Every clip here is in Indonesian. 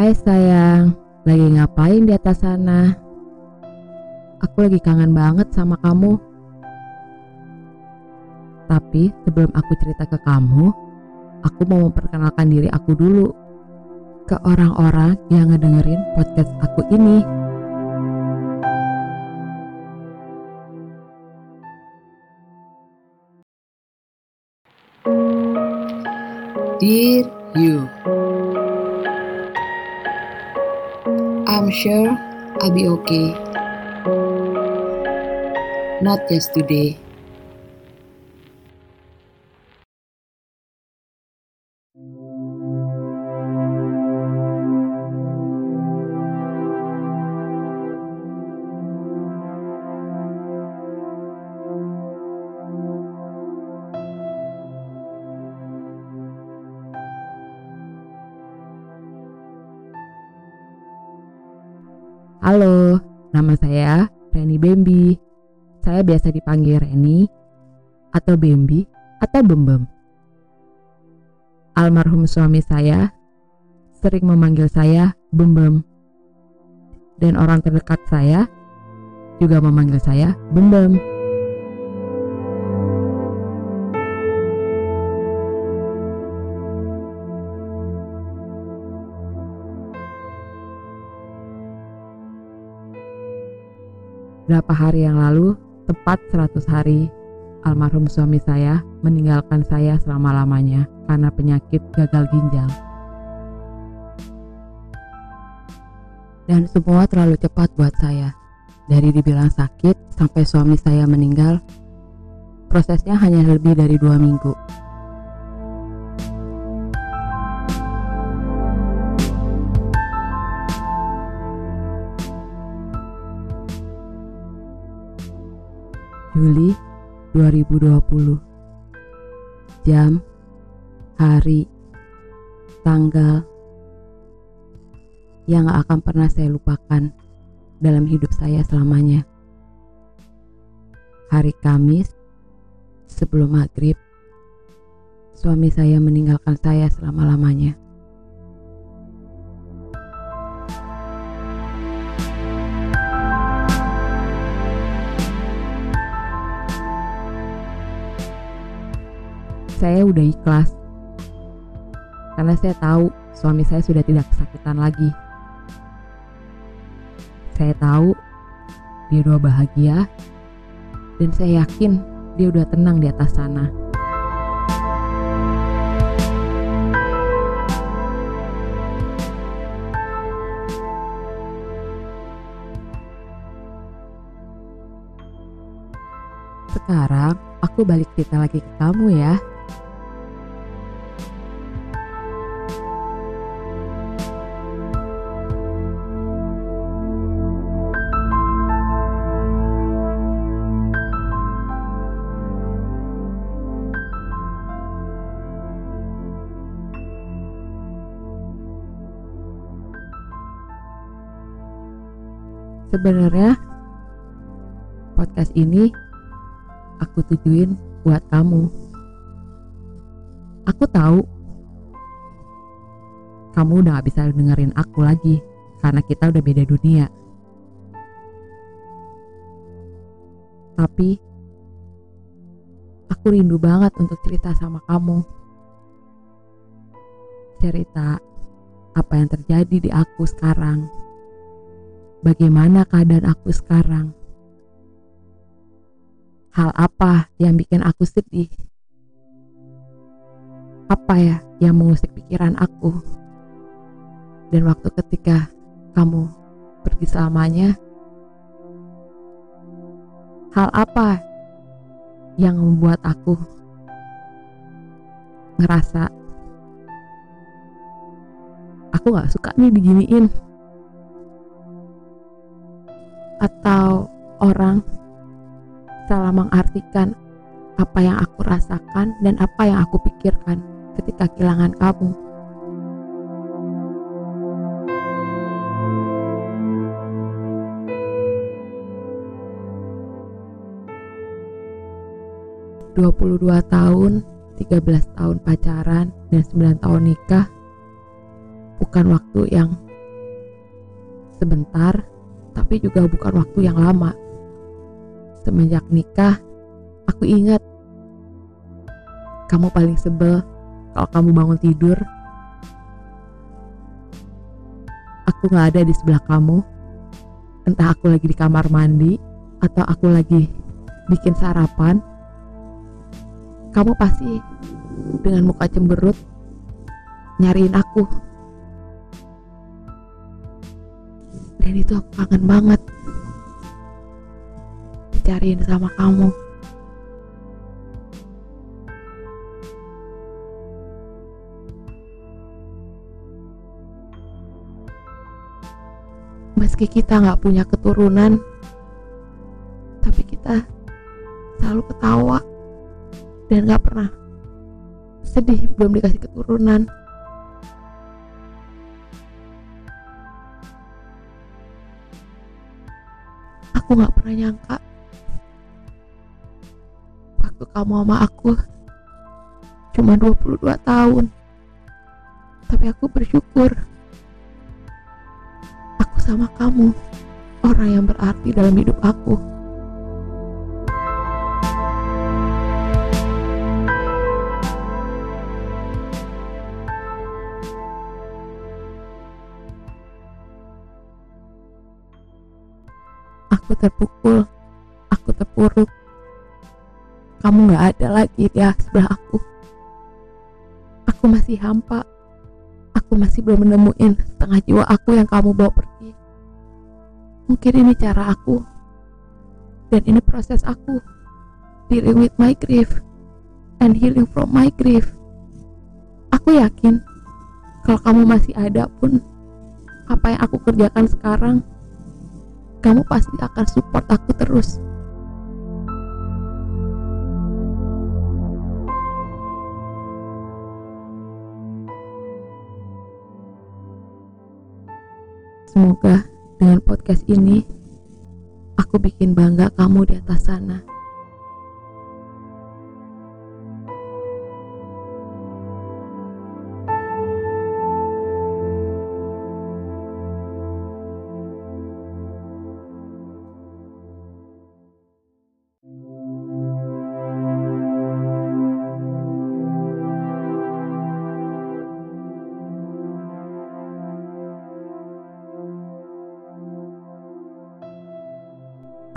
Hai sayang, lagi ngapain di atas sana? Aku lagi kangen banget sama kamu. Tapi sebelum aku cerita ke kamu, aku mau memperkenalkan diri aku dulu ke orang-orang yang ngedengerin podcast aku ini. Dear you, I'm sure I'll be okay. Not yesterday. Halo, nama saya Reni Bembi. Saya biasa dipanggil Reni atau Bembi atau Bembem. Almarhum suami saya sering memanggil saya Bembem. Dan orang terdekat saya juga memanggil saya Bembem. Berapa hari yang lalu, tepat 100 hari, almarhum suami saya meninggalkan saya selama-lamanya karena penyakit gagal ginjal. Dan semua terlalu cepat buat saya. Dari dibilang sakit sampai suami saya meninggal, prosesnya hanya lebih dari dua minggu. Juli 2020 Jam Hari Tanggal Yang gak akan pernah saya lupakan Dalam hidup saya selamanya. Hari Kamis Sebelum maghrib Suami saya meninggalkan saya selama-lamanya saya udah ikhlas karena saya tahu suami saya sudah tidak kesakitan lagi. Saya tahu dia udah bahagia dan saya yakin dia udah tenang di atas sana. Sekarang aku balik cerita lagi ke kamu ya. Sebenarnya podcast ini aku tujuin buat kamu. Aku tahu kamu udah gak bisa dengerin aku lagi karena kita udah beda dunia. Tapi aku rindu banget untuk cerita sama kamu. Cerita apa yang terjadi di aku sekarang. Bagaimana keadaan aku sekarang? Hal apa yang bikin aku sedih? Apa ya yang mengusik pikiran aku? Dan waktu ketika kamu pergi selamanya, hal apa yang membuat aku ngerasa aku gak suka nih diginiin? Atau orang salah mengartikan apa yang aku rasakan dan apa yang aku pikirkan ketika kehilangan kamu. Dua tahun, 13 tahun pacaran, dan 9 tahun nikah bukan waktu yang sebentar, tapi juga bukan waktu yang lama. Semenjak nikah, aku ingat kamu paling sebel kalau kamu bangun tidur. Aku gak ada di sebelah kamu. Entah aku lagi di kamar mandi atau aku lagi bikin sarapan. Kamu pasti dengan muka cemberut nyariin aku. Dan itu aku kangen banget. Dicariin sama kamu. Meski kita nggak punya keturunan, tapi kita selalu ketawa dan nggak pernah sedih belum dikasih keturunan. Aku nggak pernah nyangka waktu kamu sama aku cuma 22 tahun. Tapi aku bersyukur aku sama kamu orang yang berarti dalam hidup aku. Aku terpukul, aku terpuruk. Kamu gak ada lagi di sebelah aku. Aku masih hampa. Aku masih belum menemuin setengah jiwa aku yang kamu bawa pergi. Mungkin ini cara aku. Dan ini proses aku. Dealing with my grief. And healing from my grief. Aku yakin kalau kamu masih ada pun apa yang aku kerjakan sekarang kamu pasti akan support aku terus. Semoga dengan podcast ini aku bikin bangga kamu di atas sana.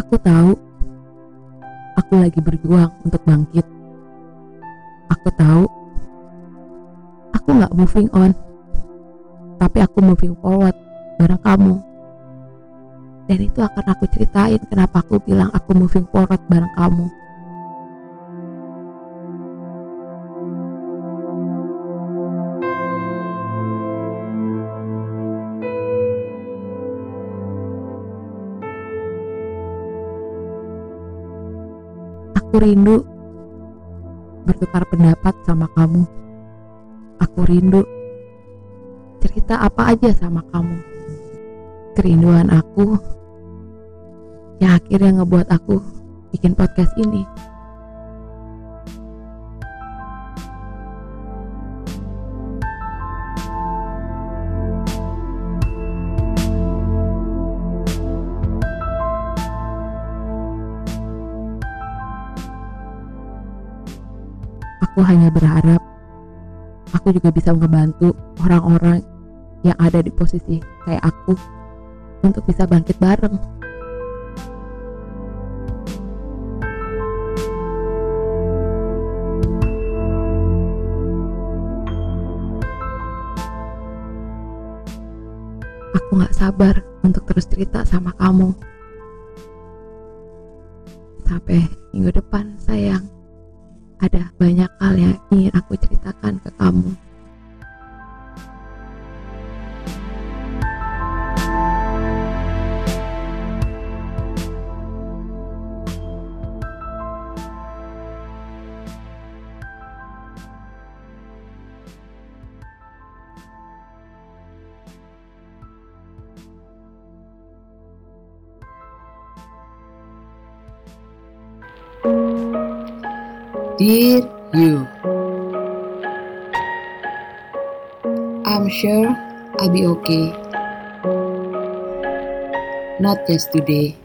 Aku tahu aku lagi berjuang untuk bangkit. Aku tahu aku nggak moving on, tapi aku moving forward bareng kamu. Dan itu akan aku ceritain kenapa aku bilang aku moving forward bareng kamu. Aku rindu bertukar pendapat sama kamu. Aku rindu cerita apa aja sama kamu. Kerinduan aku yang akhirnya ngebuat aku bikin podcast ini. Aku hanya berharap aku juga bisa ngebantu orang-orang yang ada di posisi kayak aku untuk bisa bangkit bareng. Aku gak sabar untuk terus cerita sama kamu. Sampai minggu depan, sayang. Ada banyak hal yang ingin aku ceritakan ke kamu. Dear you, I'm sure I'll be okay. not just today,